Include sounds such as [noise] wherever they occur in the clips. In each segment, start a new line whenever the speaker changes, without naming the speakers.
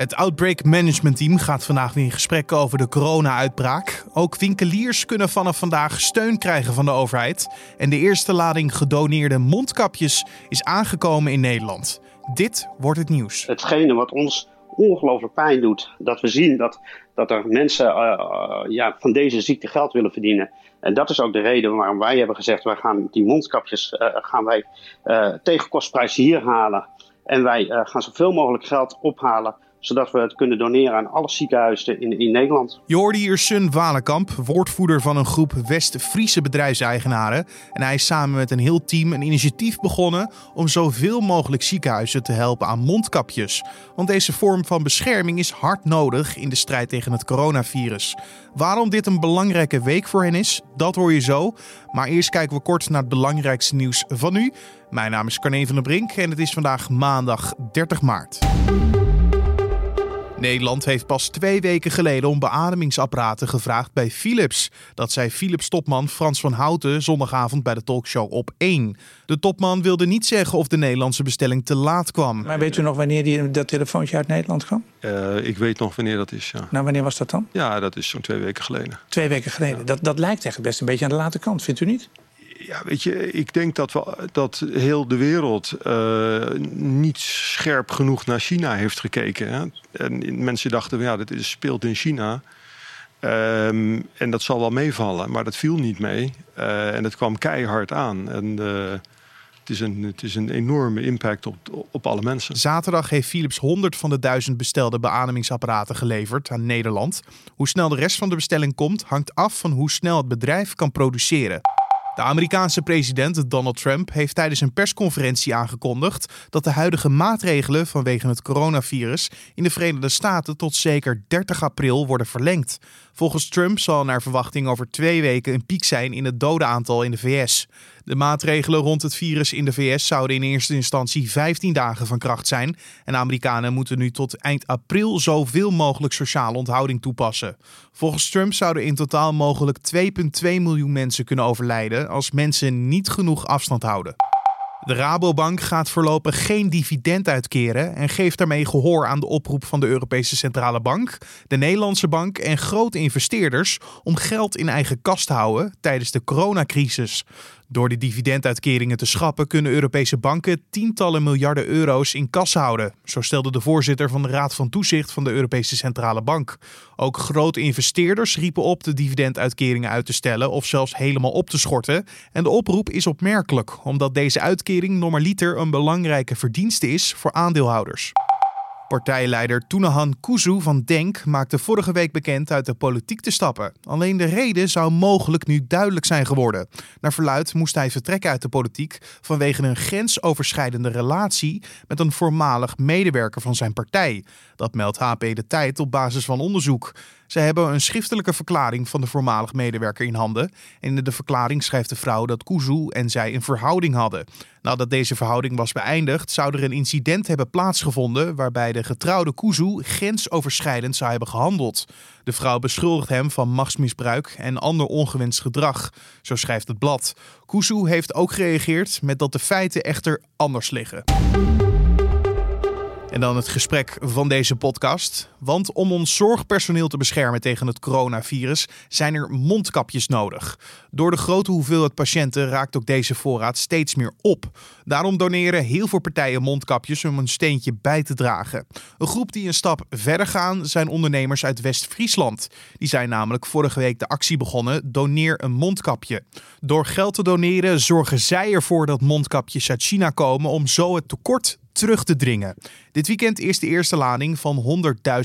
Het Outbreak Management Team gaat vandaag weer in gesprek over de corona-uitbraak. Ook winkeliers kunnen vanaf vandaag steun krijgen van de overheid. En de eerste lading gedoneerde mondkapjes is aangekomen in Nederland. Dit wordt het nieuws.
Hetgene wat ons ongelooflijk pijn doet, dat we zien dat, dat er mensen uh, ja, van deze ziekte geld willen verdienen. En dat is ook de reden waarom wij hebben gezegd, wij gaan die mondkapjes uh, gaan wij, tegen kostprijs hier halen. En wij gaan zoveel mogelijk geld ophalen zodat we het kunnen doneren aan alle ziekenhuizen in, in Nederland.
Je hoorde Walenkamp, woordvoerder van een groep West-Friese bedrijfseigenaren. En hij is samen met een heel team een initiatief begonnen om zoveel mogelijk ziekenhuizen te helpen aan mondkapjes. Want deze vorm van bescherming is hard nodig in de strijd tegen het coronavirus. Waarom dit een belangrijke week voor hen is, dat hoor je zo. Maar eerst kijken we kort naar het belangrijkste nieuws van nu. Mijn naam is Carne van der Brink en het is vandaag maandag 30 maart. Nederland heeft pas twee weken geleden om beademingsapparaten gevraagd bij Philips. Dat zei Philips-topman Frans van Houten zondagavond bij de talkshow op 1. De topman wilde niet zeggen of de Nederlandse bestelling te laat kwam.
Maar weet u nog wanneer die, dat telefoontje uit Nederland kwam?
Uh, ik weet nog wanneer dat is, ja.
Nou, wanneer was dat dan?
Ja, dat is zo'n twee weken geleden.
Twee weken geleden. Dat, dat lijkt eigenlijk best een beetje aan de late kant, vindt u niet?
Ja, weet je, ik denk dat, we, dat heel de wereld uh, niet scherp genoeg naar China heeft gekeken. Hè? En mensen dachten, ja, dit is, speelt in China. Um, en dat zal wel meevallen, maar dat viel niet mee. Uh, en het kwam keihard aan. En uh, het, is een, het is een enorme impact op, op alle mensen.
Zaterdag heeft Philips 100 van de duizend bestelde beademingsapparaten geleverd aan Nederland. Hoe snel de rest van de bestelling komt, hangt af van hoe snel het bedrijf kan produceren. De Amerikaanse president Donald Trump heeft tijdens een persconferentie aangekondigd dat de huidige maatregelen vanwege het coronavirus in de Verenigde Staten tot zeker 30 april worden verlengd. Volgens Trump zal naar verwachting over twee weken een piek zijn in het dodenaantal in de VS. De maatregelen rond het virus in de VS zouden in eerste instantie 15 dagen van kracht zijn. En Amerikanen moeten nu tot eind april zoveel mogelijk sociale onthouding toepassen. Volgens Trump zouden in totaal mogelijk 2,2 miljoen mensen kunnen overlijden als mensen niet genoeg afstand houden. De Rabobank gaat voorlopig geen dividend uitkeren en geeft daarmee gehoor aan de oproep van de Europese Centrale Bank, de Nederlandse Bank en grote investeerders om geld in eigen kas te houden tijdens de coronacrisis. Door de dividenduitkeringen te schrappen kunnen Europese banken tientallen miljarden euro's in kas houden. Zo stelde de voorzitter van de Raad van Toezicht van de Europese Centrale Bank. Ook grote investeerders riepen op de dividenduitkeringen uit te stellen of zelfs helemaal op te schorten. En de oproep is opmerkelijk, omdat deze uitkering normaliter een belangrijke verdienste is voor aandeelhouders. Partijleider Toenahan Kuzu van Denk maakte vorige week bekend uit de politiek te stappen. Alleen de reden zou mogelijk nu duidelijk zijn geworden. Naar verluid moest hij vertrekken uit de politiek vanwege een grensoverschrijdende relatie met een voormalig medewerker van zijn partij. Dat meldt HP de Tijd op basis van onderzoek. Ze hebben een schriftelijke verklaring van de voormalig medewerker in handen. En in de verklaring schrijft de vrouw dat Kuzu en zij een verhouding hadden. Nadat deze verhouding was beëindigd, zou er een incident hebben plaatsgevonden waarbij de getrouwde Kuzu grensoverschrijdend zou hebben gehandeld. De vrouw beschuldigt hem van machtsmisbruik en ander ongewenst gedrag, zo schrijft het blad. Kuzu heeft ook gereageerd met dat de feiten echter anders liggen. En dan het gesprek van deze podcast. Want om ons zorgpersoneel te beschermen tegen het coronavirus zijn er mondkapjes nodig. Door de grote hoeveelheid patiënten raakt ook deze voorraad steeds meer op. Daarom doneren heel veel partijen mondkapjes om een steentje bij te dragen. Een groep die een stap verder gaan zijn ondernemers uit West-Friesland. Die zijn namelijk vorige week de actie begonnen: Doneer een mondkapje. Door geld te doneren zorgen zij ervoor dat mondkapjes uit China komen om zo het tekort terug te dringen. Dit weekend is de eerste lading van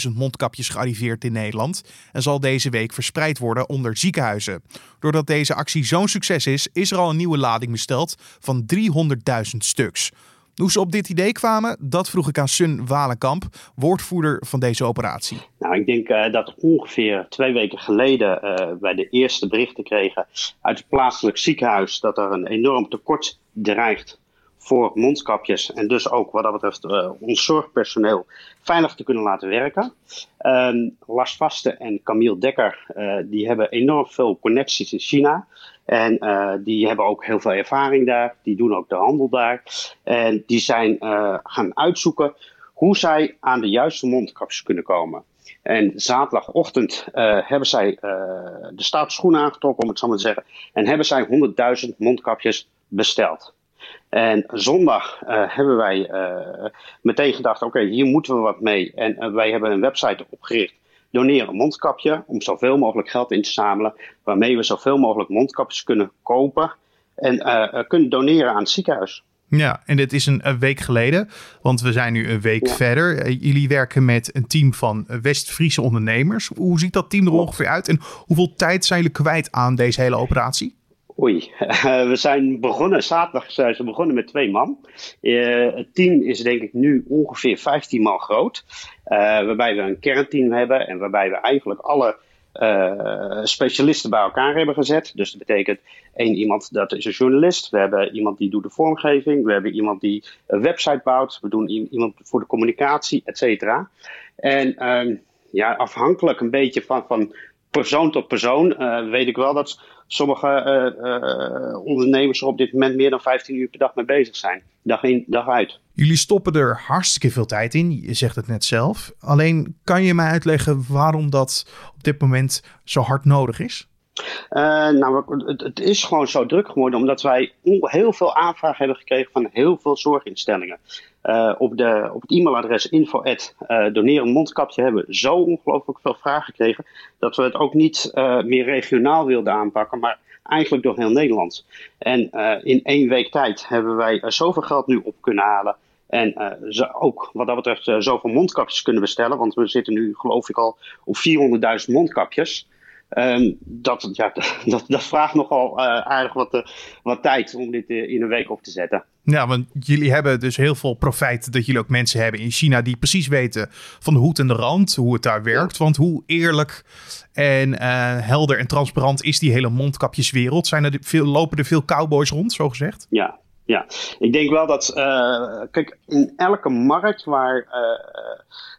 100.000 mondkapjes gearriveerd in Nederland en zal deze week verspreid worden onder ziekenhuizen. Doordat deze actie zo'n succes is, is er al een nieuwe lading besteld van 300.000 stuks. Hoe ze op dit idee kwamen, dat vroeg ik aan Sun Walenkamp, woordvoerder van deze operatie.
Nou, ik denk uh, dat ongeveer twee weken geleden uh, wij de eerste berichten kregen uit het plaatselijk ziekenhuis dat er een enorm tekort dreigt voor mondkapjes en dus ook wat dat betreft uh, ons zorgpersoneel veilig te kunnen laten werken. Uh, Lars Vaste en Camille Dekker uh, die hebben enorm veel connecties in China. En uh, die hebben ook heel veel ervaring daar. Die doen ook de handel daar. En die zijn gaan uitzoeken hoe zij aan de juiste mondkapjes kunnen komen. En zaterdagochtend hebben zij uh, de stapelschoenen aangetrokken, om het zo maar te zeggen. En hebben zij 100.000 mondkapjes besteld. En zondag uh, hebben wij meteen gedacht: oké, okay, hier moeten we wat mee. En wij hebben een website opgericht. Doneer een mondkapje om zoveel mogelijk geld in te zamelen. Waarmee we zoveel mogelijk mondkapjes kunnen kopen. En kunnen doneren aan het ziekenhuis.
Ja, en dit is een, week geleden, want we zijn nu een week verder. Eh, jullie werken met een team van West-Friese ondernemers. Hoe ziet dat team er ongeveer uit en hoeveel tijd zijn jullie kwijt aan deze hele operatie?
Oei, [laughs] we zijn begonnen, zaterdag zijn ze begonnen met twee man. Uh, het team is denk ik nu ongeveer 15 man groot. Uh, waarbij we een kernteam hebben en waarbij we eigenlijk alle specialisten bij elkaar hebben gezet. Dus dat betekent één iemand dat is een journalist. We hebben iemand die doet de vormgeving. We hebben iemand die een website bouwt. We doen iemand voor de communicatie, et cetera. En um, ja, afhankelijk een beetje van, van persoon tot persoon uh, weet ik wel dat sommige uh, ondernemers er op dit moment meer dan 15 uur per dag mee bezig zijn. Dag in, dag uit.
Jullie stoppen er hartstikke veel tijd in. Je zegt het net zelf. Alleen kan je mij uitleggen waarom dat op dit moment zo hard nodig is?
Uh, nou, het, het, is gewoon zo druk geworden omdat wij heel veel aanvragen hebben gekregen van heel veel zorginstellingen. Uh, op, de, op het e-mailadres info uh, doneren mondkapje hebben zo ongelooflijk veel vragen gekregen dat we het ook niet meer regionaal wilden aanpakken, maar eigenlijk door heel Nederland. En in één week tijd hebben wij zoveel geld nu op kunnen halen. En ze ook wat dat betreft zoveel mondkapjes kunnen bestellen. Want we zitten nu geloof ik al op 400.000 mondkapjes. Um, dat, ja, [laughs] dat, dat, vraagt nogal uh, aardig wat, uh, wat tijd om dit uh, in een week op te zetten.
Ja, want jullie hebben dus heel veel profijt dat jullie ook mensen hebben in China die precies weten van de hoed en de rand, hoe het daar werkt. Want hoe eerlijk en helder en transparant is die hele mondkapjeswereld? Zijn er veel, lopen er veel cowboys rond, zo gezegd?
Ja, ja, ik denk wel dat, kijk, in elke markt waar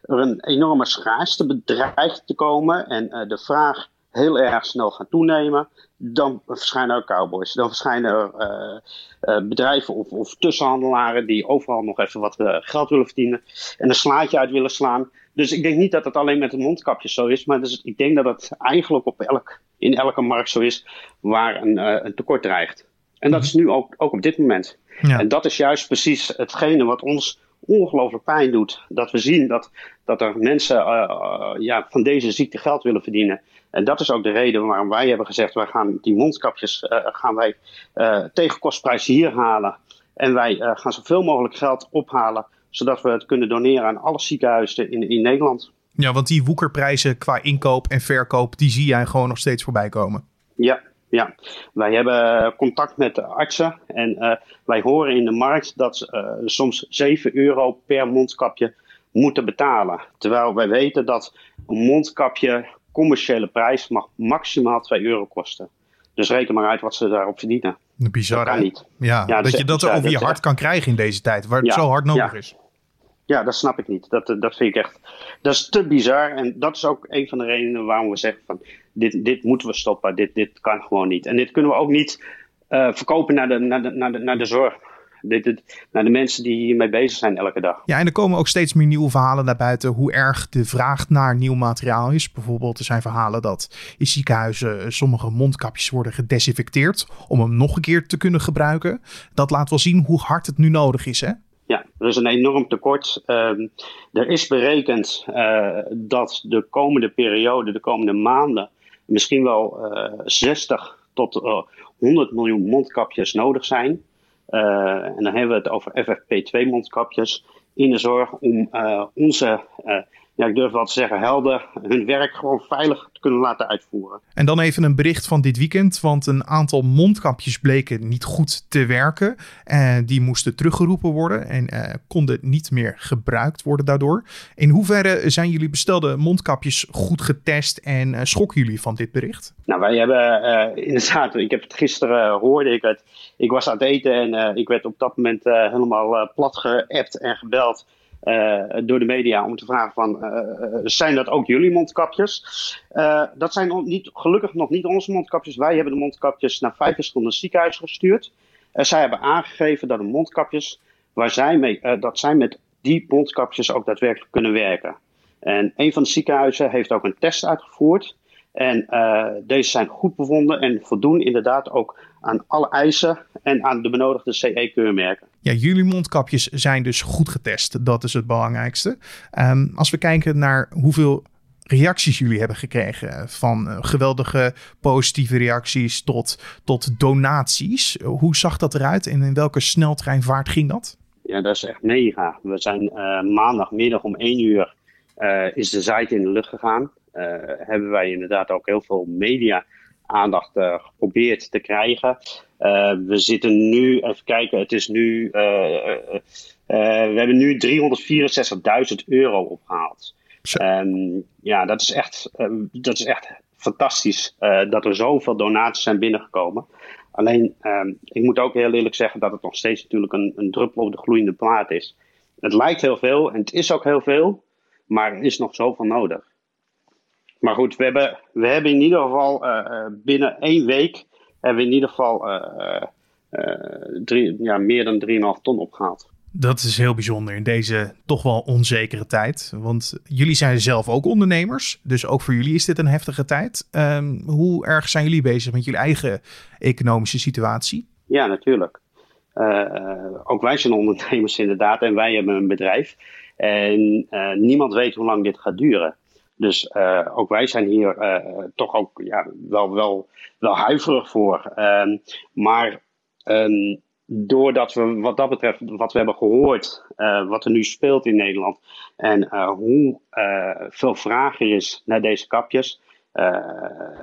er een enorme schaarste bedreigt te komen en de vraag heel erg snel gaan toenemen, dan verschijnen er cowboys. Dan verschijnen er uh, uh, bedrijven of, of, tussenhandelaren die overal nog even wat uh, geld willen verdienen en een slaatje uit willen slaan. Dus ik denk niet dat het alleen met de mondkapjes zo is, maar dus ik denk dat het eigenlijk op elk, in elke markt zo is waar een, een tekort dreigt. En dat is nu ook, ook op dit moment. Ja. En dat is juist precies hetgene wat ons ongelooflijk pijn doet. Dat we zien dat, dat er mensen ja, van deze ziekte geld willen verdienen. En dat is ook de reden waarom wij hebben gezegd: wij gaan die mondkapjes uh, gaan wij, uh, tegen kostprijs hier halen. En wij gaan zoveel mogelijk geld ophalen, zodat we het kunnen doneren aan alle ziekenhuizen in, in Nederland.
Ja, want die woekerprijzen qua inkoop en verkoop, die zie jij gewoon nog steeds voorbij komen.
Ja, ja, wij hebben contact met de artsen en wij horen in de markt dat ze soms 7 euro per mondkapje moeten betalen. Terwijl wij weten dat een mondkapje commerciële prijs mag maximaal 2 euro kosten. Dus reken maar uit wat ze daarop verdienen.
Bizar,
dat kan niet.
Ja, ja dat, je dat er over je hart kan krijgen in deze tijd, waar het zo hard nodig is.
Ja, dat snap ik niet. Dat, dat vind ik echt. Dat is te bizar. En dat is ook een van de redenen waarom we zeggen: van dit, dit moeten we stoppen. Dit, dit kan gewoon niet. En dit kunnen we ook niet uh, verkopen naar de, naar, de, naar, de, naar de zorg naar de mensen die hiermee bezig zijn elke dag.
Ja, en er komen ook steeds meer nieuwe verhalen naar buiten hoe erg de vraag naar nieuw materiaal is. Bijvoorbeeld, er zijn verhalen dat in ziekenhuizen sommige mondkapjes worden gedesinfecteerd om hem nog een keer te kunnen gebruiken. Dat laat wel zien hoe hard het nu nodig is, hè?
Ja, er is een enorm tekort. Uh, er is berekend uh, dat de komende periode, de komende maanden, misschien wel uh, eh, 60 tot 100 miljoen mondkapjes nodig zijn. Uh, en dan hebben we het over FFP2-mondkapjes in de zorg om onze, ja, ik durf wel te zeggen, helden hun werk gewoon veilig te kunnen laten uitvoeren.
En dan even een bericht van dit weekend, want een aantal mondkapjes bleken niet goed te werken. En die moesten teruggeroepen worden en konden niet meer gebruikt worden daardoor. In hoeverre zijn jullie bestelde mondkapjes goed getest en schokken jullie van dit bericht?
Nou, wij hebben inderdaad, ik heb het gisteren hoorde ik het ik was aan het eten en uh, ik werd op dat moment uh, helemaal uh, plat geappt en gebeld door de media om te vragen van, zijn dat ook jullie mondkapjes? dat zijn niet, gelukkig nog niet onze mondkapjes. Wij hebben de mondkapjes naar vijf verschillende ziekenhuizen gestuurd. zij hebben aangegeven dat de mondkapjes waar zij mee, dat zij met die mondkapjes ook daadwerkelijk kunnen werken. En een van de ziekenhuizen heeft ook een test uitgevoerd. En deze zijn goed bevonden en voldoen inderdaad ook aan alle eisen en aan de benodigde CE-keurmerken.
Ja, jullie mondkapjes zijn dus goed getest. Dat is het belangrijkste. Um, als we kijken naar hoeveel reacties jullie hebben gekregen. Van uh, geweldige positieve reacties tot, tot donaties. Hoe zag dat eruit en in welke sneltreinvaart ging dat?
Ja, dat is echt mega. We zijn uh, maandagmiddag om 1 uur is de site in de lucht gegaan. hebben wij inderdaad ook heel veel media aandacht uh, geprobeerd te krijgen. Uh, we zitten nu, even kijken, het is nu, uh, we hebben nu 364.000 euro opgehaald. Um, ja, dat is echt, dat is echt fantastisch dat er zoveel donaties zijn binnengekomen. Alleen, um, ik moet ook heel eerlijk zeggen dat het nog steeds natuurlijk een, een druppel op de gloeiende plaat is. Het lijkt heel veel en het is ook heel veel, maar er is nog zoveel nodig. Maar goed, we hebben, we hebben in ieder geval uh, binnen één week hebben we in ieder geval uh, drie, ja, meer dan 3,5 ton opgehaald.
Dat is heel bijzonder in deze toch wel onzekere tijd. Want jullie zijn zelf ook ondernemers. Dus ook voor jullie is dit een heftige tijd. Um, hoe erg zijn jullie bezig met jullie eigen economische situatie?
Ja, natuurlijk. ook wij zijn ondernemers inderdaad. En wij hebben een bedrijf. En niemand weet hoe lang dit gaat duren. Dus uh, ook wij zijn hier uh, toch ook ja, wel, wel, wel huiverig voor. Um, maar um, doordat we wat dat betreft, wat we hebben gehoord, uh, wat er nu speelt in Nederland en hoe veel vraag er is naar deze kapjes,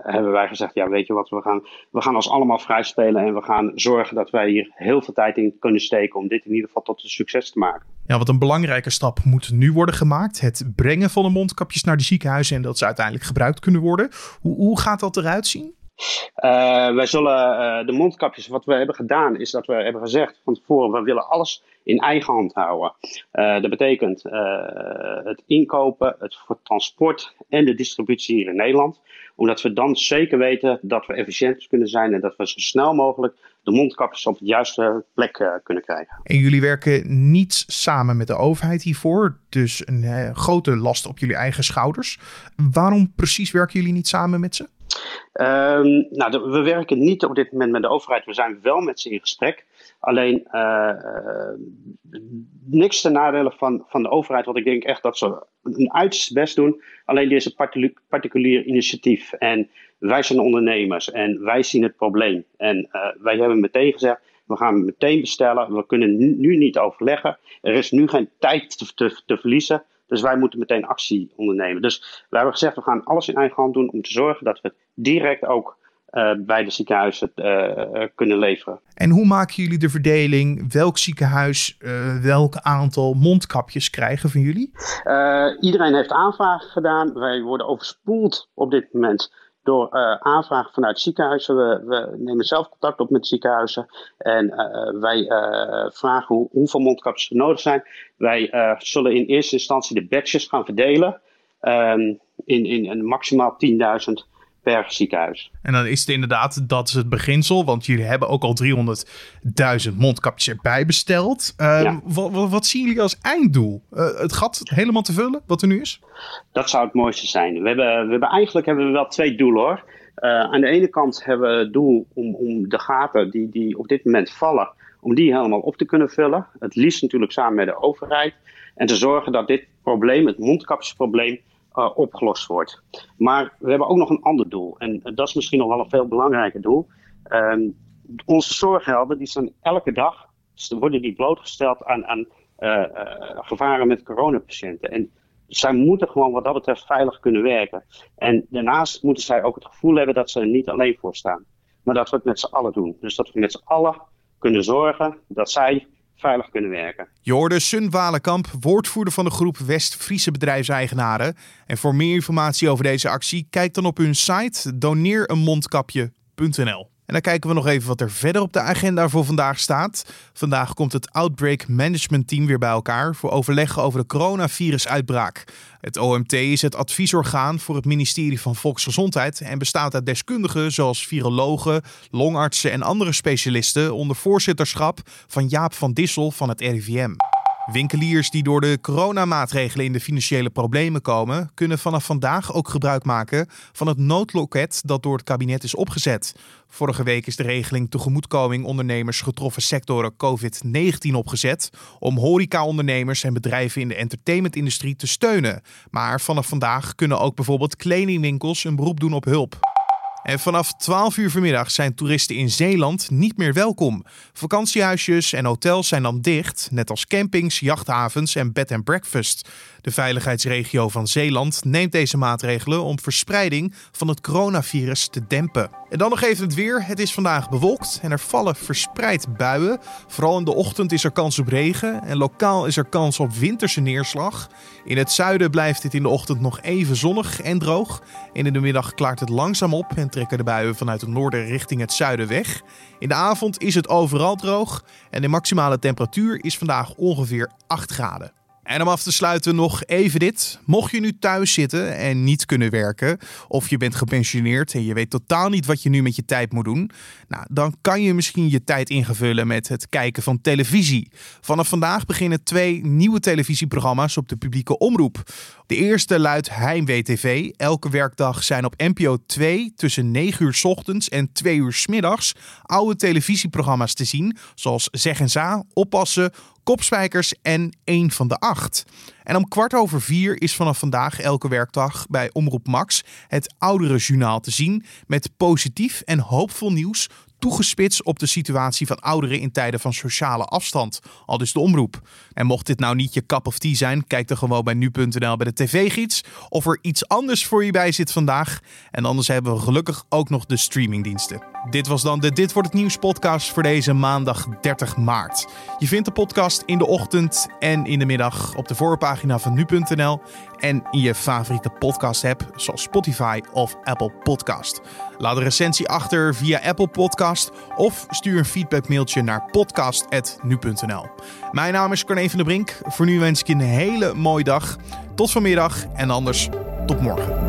hebben wij gezegd, ja weet je wat, we gaan, we gaan ons allemaal vrij spelen en we gaan zorgen dat wij hier heel veel tijd in kunnen steken om dit in ieder geval tot een succes te maken.
Ja, wat een belangrijke stap moet nu worden gemaakt. Het brengen van de mondkapjes naar de ziekenhuizen en dat ze uiteindelijk gebruikt kunnen worden. Hoe, hoe gaat dat eruit zien?
Uh, wij zullen uh, de mondkapjes, wat we hebben gedaan, is dat we hebben gezegd van tevoren, we willen alles in eigen hand houden. Uh, dat betekent het inkopen, het transport en de distributie hier in Nederland. Omdat we dan zeker weten dat we efficiënt kunnen zijn en dat we zo snel mogelijk de mondkapjes op de juiste plek kunnen krijgen.
En jullie werken niet samen met de overheid hiervoor, dus een grote last op jullie eigen schouders. Waarom precies werken jullie niet samen met ze?
Um, nou, we werken niet op dit moment met de overheid. We zijn wel met ze in gesprek. Alleen uh, niks ten nadele van, van de overheid. Want ik denk echt dat ze een uiterste best doen. Alleen dit is een particulier, initiatief. En wij zijn ondernemers en wij zien het probleem. En uh, wij hebben meteen gezegd. We gaan meteen bestellen. We kunnen nu, niet overleggen. Er is nu geen tijd te, te verliezen. Dus wij moeten meteen actie ondernemen. Dus wij hebben gezegd, we gaan alles in eigen hand doen om te zorgen dat we het direct ook uh, bij de ziekenhuizen uh, kunnen leveren.
En hoe maken jullie de verdeling? Welk ziekenhuis uh, welk aantal mondkapjes krijgen van jullie?
iedereen heeft aanvragen gedaan. Wij worden overspoeld op dit moment door uh, aanvragen vanuit ziekenhuizen. We, we, nemen zelf contact op met ziekenhuizen en uh, wij uh, vragen hoe, hoeveel mondkapjes er nodig zijn. Wij zullen in eerste instantie de batches gaan verdelen um, in, in, in maximaal 10.000 per ziekenhuis.
En dan is het inderdaad, dat is het beginsel, want jullie hebben ook al 300.000 mondkapjes erbij besteld. Uh, ja. wat, wat, zien jullie als einddoel? Uh, het gat helemaal te vullen, wat er nu is?
Dat zou het mooiste zijn. We hebben, we hebben eigenlijk hebben we wel twee doelen hoor. Uh, aan de ene kant hebben we het doel om, om de gaten die, die op dit moment vallen, om die helemaal op te kunnen vullen. Het liefst natuurlijk samen met de overheid. En te zorgen dat dit probleem, het mondkapjesprobleem, uh, opgelost wordt. Maar we hebben ook nog een ander doel. En dat is misschien nog wel een veel belangrijker doel. Um, onze zorghelden die zijn elke dag, worden die blootgesteld aan, aan uh, uh, gevaren met coronapatiënten. En zij moeten gewoon wat dat betreft veilig kunnen werken. En daarnaast moeten zij ook het gevoel hebben dat ze er niet alleen voor staan. Maar dat we het met z'n allen doen. Dus dat we met z'n allen kunnen zorgen dat zij veilig kunnen werken.
Je hoorde Sun Walenkamp, woordvoerder van de groep West-Friese bedrijfseigenaren. En voor meer informatie over deze actie, kijk dan op hun site doneereenmondkapje.nl. En dan kijken we nog even wat er verder op de agenda voor vandaag staat. Vandaag komt het Outbreak Management Team weer bij elkaar voor overleggen over de coronavirusuitbraak. Het OMT is het adviesorgaan voor het ministerie van Volksgezondheid en bestaat uit deskundigen zoals virologen, longartsen en andere specialisten onder voorzitterschap van Jaap van Dissel van het RIVM. Winkeliers die door de coronamaatregelen in de financiële problemen komen, kunnen vanaf vandaag ook gebruik maken van het noodloket dat door het kabinet is opgezet. Vorige week is de regeling tegemoetkoming ondernemers getroffen sectoren COVID-19 opgezet om horecaondernemers en bedrijven in de entertainmentindustrie te steunen. Maar vanaf vandaag kunnen ook bijvoorbeeld kledingwinkels een beroep doen op hulp. En vanaf 12 uur vanmiddag zijn toeristen in Zeeland niet meer welkom. Vakantiehuisjes en hotels zijn dan dicht, net als campings, jachthavens en bed and breakfast. De veiligheidsregio van Zeeland neemt deze maatregelen om verspreiding van het coronavirus te dempen. En dan nog even het weer. Het is vandaag bewolkt en er vallen verspreid buien. Vooral in de ochtend is er kans op regen en lokaal is er kans op winterse neerslag. In het zuiden blijft het in de ochtend nog even zonnig en droog. En in de middag klaart het langzaam op en trekken de buien vanuit het noorden richting het zuiden weg. In de avond is het overal droog en de maximale temperatuur is vandaag ongeveer 8 graden. En om af te sluiten nog even dit. Mocht je nu thuis zitten en niet kunnen werken, of je bent gepensioneerd en je weet totaal niet wat je nu met je tijd moet doen, nou, dan kan je misschien je tijd ingevullen met het kijken van televisie. Vanaf vandaag beginnen twee nieuwe televisieprogramma's op de publieke omroep. De eerste luidt Heimwee TV. Elke werkdag zijn op NPO 2 tussen 9 uur s ochtends en 2 uur middags oude televisieprogramma's te zien, zoals Zeg en Za, Oppassen, Kopspijkers en één van de acht. En om kwart over vier is vanaf vandaag elke werkdag bij Omroep Max het oudere journaal te zien met positief en hoopvol nieuws toegespitst op de situatie van ouderen in tijden van sociale afstand. Al dus de omroep. En mocht dit nou niet je cup of tea zijn, kijk dan gewoon bij nu.nl bij de tv-gids of er iets anders voor je bij zit vandaag. En anders hebben we gelukkig ook nog de streamingdiensten. Dit was dan de Dit wordt het nieuws podcast voor deze maandag 30 maart. Je vindt de podcast in de ochtend en in de middag op de voorpagina van nu.nl en in je favoriete podcast app zoals Spotify of Apple Podcast. Laat een recensie achter via Apple Podcast of stuur een feedbackmailtje naar podcast@nu.nl. Mijn naam is Corné van der Brink. Voor nu wens ik je een hele mooie dag. Tot vanmiddag en anders tot morgen.